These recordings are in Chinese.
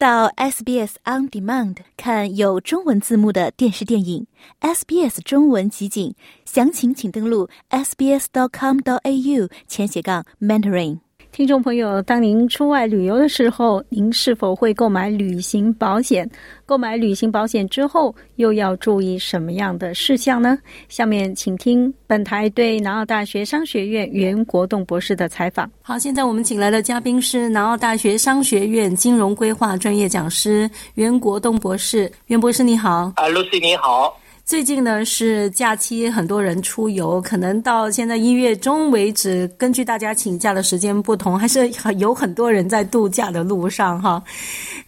到 SBS On Demand 看有中文字幕的电视电影，SBS 中文集锦，详情请登录 sbs.com.au 前斜杠 mentoring。听众朋友，当您出外旅游的时候，您是否会购买旅行保险？购买旅行保险之后，又要注意什么样的事项呢？下面请听本台对南澳大学商学院袁国栋博士的采访。好，现在我们请来的嘉宾是南澳大学商学院金融规划专业讲师袁国栋博士。袁博士，你好。啊，Lucy，你好。最近呢是假期，很多人出游，可能到现在一月中为止，根据大家请假的时间不同，还是有很多人在度假的路上哈。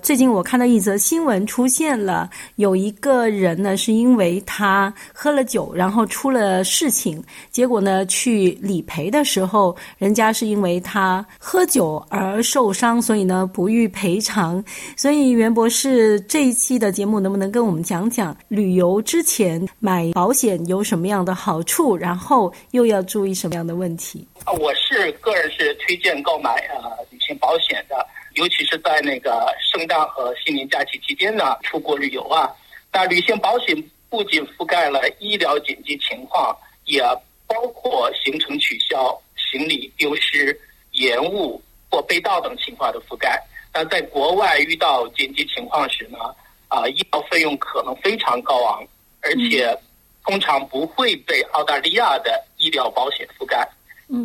最近我看到一则新闻出现了，有一个人呢是因为他喝了酒，然后出了事情，结果呢去理赔的时候，人家是因为他喝酒而受伤，所以呢不予赔偿。所以袁博士这一期的节目能不能跟我们讲讲旅游之前？买保险有什么样的好处？然后又要注意什么样的问题？啊，我是个人是推荐购买呃旅行保险的，尤其是在那个圣诞和新年假期期间呢，出国旅游啊。那旅行保险不仅覆盖了医疗紧急情况，也包括行程取消、行李丢失、延误或被盗等情况的覆盖。那在国外遇到紧急情况时呢，啊，医疗费用可能非常高昂。而且，通常不会被澳大利亚的医疗保险覆盖。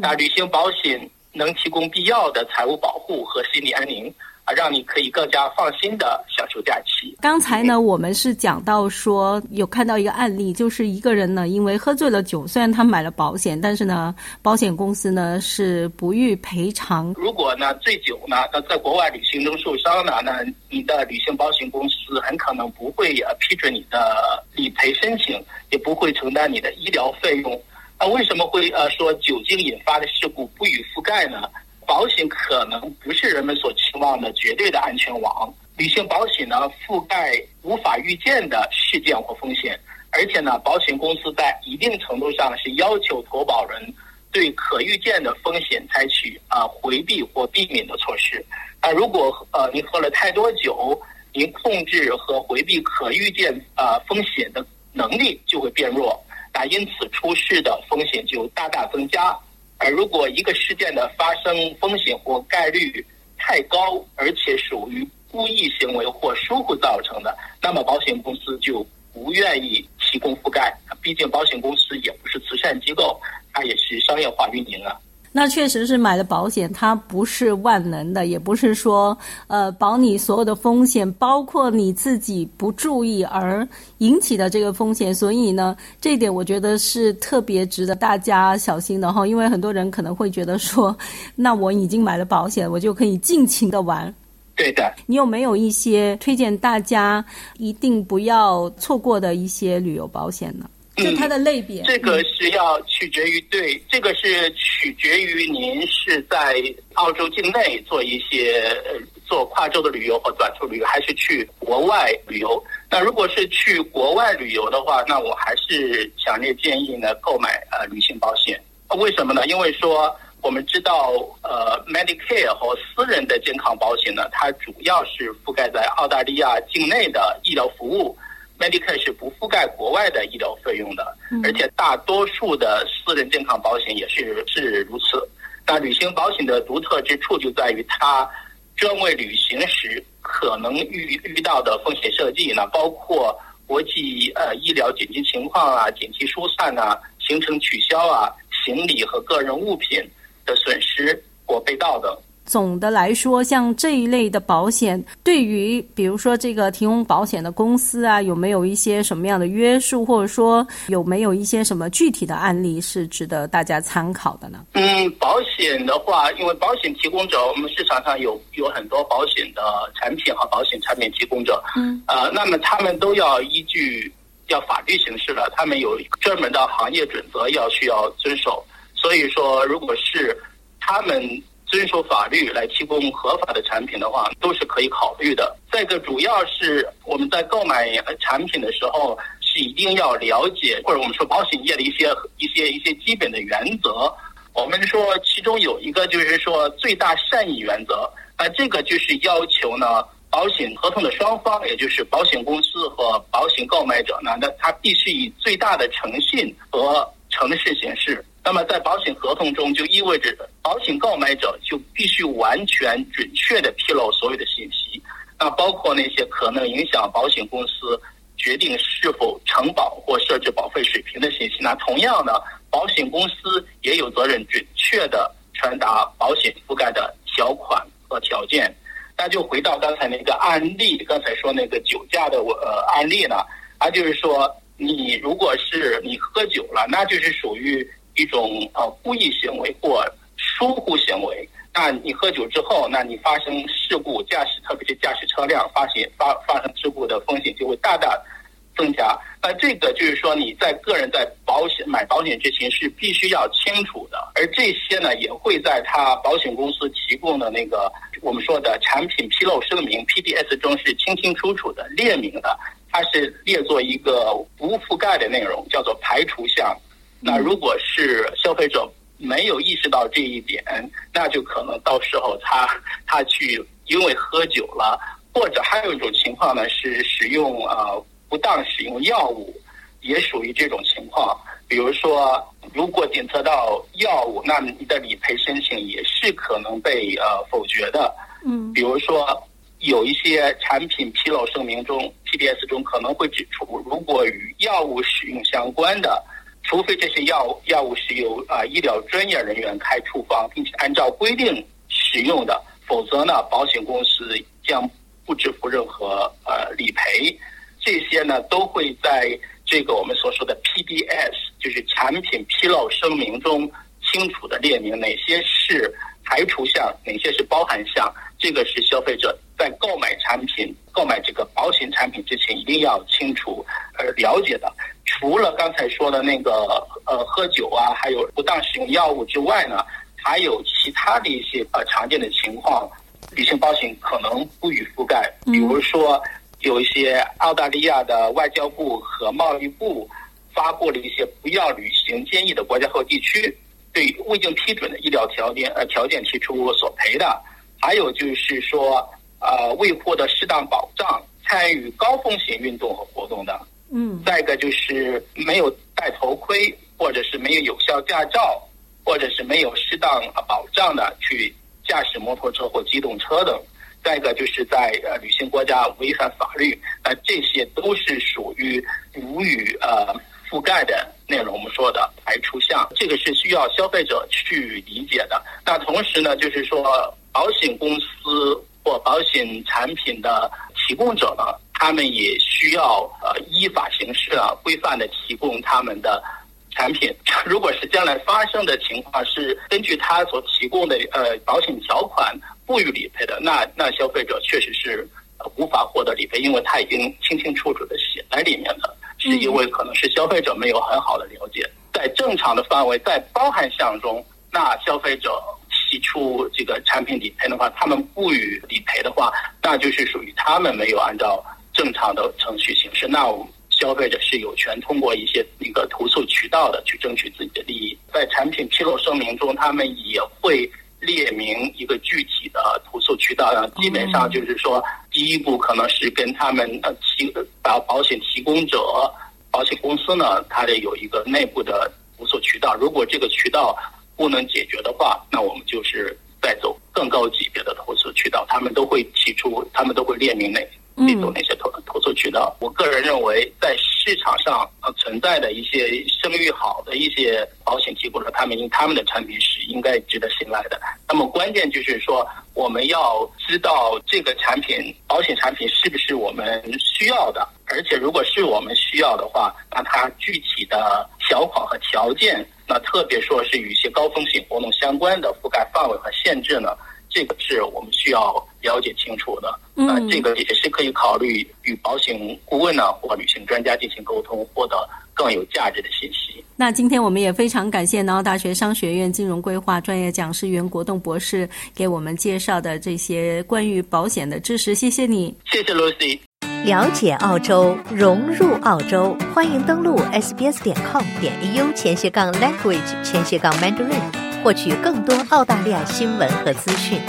那旅行保险能提供必要的财务保护和心理安宁。啊，让你可以更加放心的享受假期。刚才呢，我们是讲到说有看到一个案例，就是一个人呢，因为喝醉了酒，虽然他买了保险，但是呢，保险公司呢是不予赔偿。如果呢醉酒呢，那在国外旅行中受伤呢，那你的旅行保险公司很可能不会呃批准你的理赔申请，也不会承担你的医疗费用。那为什么会呃说酒精引发的事故不予覆盖呢？保险可能不是人们所期望的绝对的安全网。旅行保险呢，覆盖无法预见的事件或风险，而且呢，保险公司在一定程度上是要求投保人对可预见的风险采取啊回避或避免的措施。那如果呃您喝了太多酒，您控制和回避可预见啊风险的能力就会变弱，那因此出事的风险就大大增加。而如果一个事件的发生风险或概率太高，而且属于故意行为或疏忽造成的，那么保险公司就不愿意提供覆盖。毕竟保险公司也不是慈善机构，它也是商业化运营啊。那确实是买了保险，它不是万能的，也不是说呃保你所有的风险，包括你自己不注意而引起的这个风险。所以呢，这一点我觉得是特别值得大家小心的哈。因为很多人可能会觉得说，那我已经买了保险，我就可以尽情的玩。对的，你有没有一些推荐大家一定不要错过的一些旅游保险呢？就它的类别，这个是要取决于对，这个是取决于您是在澳洲境内做一些呃做跨州的旅游或短途旅游，还是去国外旅游。那如果是去国外旅游的话，那我还是强烈建议呢购买呃旅行保险。为什么呢？因为说我们知道呃 Medicare 和私人的健康保险呢，它主要是覆盖在澳大利亚境内的医疗服务。Medicare 是不覆盖国外的医疗费用的，而且大多数的私人健康保险也是是如此。那旅行保险的独特之处就在于它专为旅行时可能遇遇到的风险设计呢，包括国际呃医疗紧急情况啊、紧急疏散啊、行程取消啊、行李和个人物品的损失或被盗等。总的来说，像这一类的保险，对于比如说这个提供保险的公司啊，有没有一些什么样的约束，或者说有没有一些什么具体的案例是值得大家参考的呢？嗯，保险的话，因为保险提供者，我们市场上有有很多保险的产品和保险产品提供者，嗯，呃，那么他们都要依据要法律形式的，他们有专门的行业准则要需要遵守。所以说，如果是他们。遵守法律来提供合法的产品的话，都是可以考虑的。再一个，主要是我们在购买产品的时候，是一定要了解，或者我们说保险业的一些一些一些基本的原则。我们说其中有一个就是说最大善意原则，那这个就是要求呢，保险合同的双方，也就是保险公司和保险购买者呢，那他必须以最大的诚信和诚实行事。那么在保险合同中，就意味着保险购买者就必须完全准确的披露所有的信息，那包括那些可能影响保险公司决定是否承保或设置保费水平的信息。那同样呢，保险公司也有责任准确的传达保险覆盖的条款和条件。那就回到刚才那个案例，刚才说那个酒驾的呃案例呢，啊，就是说你如果是你喝酒了，那就是属于。一种呃故意行为或疏忽行为，那你喝酒之后，那你发生事故驾驶，特别是驾驶车辆发现发发生事故的风险就会大大增加。那这个就是说你在个人在保险买保险之前是必须要清楚的，而这些呢也会在他保险公司提供的那个我们说的产品披露声明 PDS 中是清清楚楚的列明的，它是列作一个不覆盖的内容，叫做排除项。那如果是消费者没有意识到这一点，那就可能到时候他他去因为喝酒了，或者还有一种情况呢是使用呃不当使用药物，也属于这种情况。比如说，如果检测到药物，那你的理赔申请也是可能被呃否决的。嗯，比如说有一些产品披露声明中 PDS 中可能会指出，如果与药物使用相关的。除非这些药药物是由啊医疗专业人员开处方，并且按照规定使用的，否则呢，保险公司将不支付任何呃理赔。这些呢，都会在这个我们所说的 PDS，就是产品披露声明中清楚的列明哪些是排除项，哪些是包含项。这个是消费者在购买产品、购买这个保险产品之前一定要清楚而了解的。除了刚才说的那个呃喝酒啊，还有不当使用药物之外呢，还有其他的一些呃常见的情况，旅行保险可能不予覆盖。比如说，有一些澳大利亚的外交部和贸易部发布了一些不要旅行建议的国家和地区，对未经批准的医疗条件呃条件提出索赔的。还有就是说，呃未获得适当保障参与高风险运动和活动的。嗯，再一个就是没有戴头盔，或者是没有有效驾照，或者是没有适当保障的去驾驶摩托车或机动车等。再一个就是在呃旅行国家违反法律，那这些都是属于无予呃覆盖的内容。我们说的排除项，这个是需要消费者去理解的。那同时呢，就是说保险公司或保险产品的提供者呢。他们也需要呃依法行事啊，规范的提供他们的产品。如果是将来发生的情况是根据他所提供的呃保险条款不予理赔的，那那消费者确实是无法获得理赔，因为他已经清清楚楚的写在里面了。是因为可能是消费者没有很好的了解，在正常的范围在包含项中，那消费者提出这个产品理赔的话，他们不予理赔的话，那就是属于他们没有按照。正常的程序形式，那我们消费者是有权通过一些那个投诉渠道的去争取自己的利益。在产品披露声明中，他们也会列明一个具体的投诉渠道。基本上就是说，第一步可能是跟他们呃提保保险提供者、保险公司呢，它得有一个内部的投诉渠道。如果这个渠道不能解决的话，那我们就是再走更高级别的投诉渠道。他们都会提出，他们都会列明哪。这种那些投投诉渠道，我个人认为，在市场上呃存在的一些声誉好的一些保险机构呢，他们他们的产品是应该值得信赖的。那么关键就是说，我们要知道这个产品保险产品是不是我们需要的，而且如果是我们需要的话，那它具体的条款和条件，那特别说是与一些高风险活动相关的覆盖范围和限制呢？这个是我们需要了解清楚的，呃，这个也是可以考虑与保险顾问呢或旅行专家进行沟通，获得更有价值的信息。那今天我们也非常感谢南澳大学商学院金融规划专业讲师袁国栋博士给我们介绍的这些关于保险的知识，谢谢你，谢谢 Lucy。了解澳洲，融入澳洲，欢迎登录 sbs 点 com 点 au 前斜杠 language 前斜杠 mandarin。获取更多澳大利亚新闻和资讯。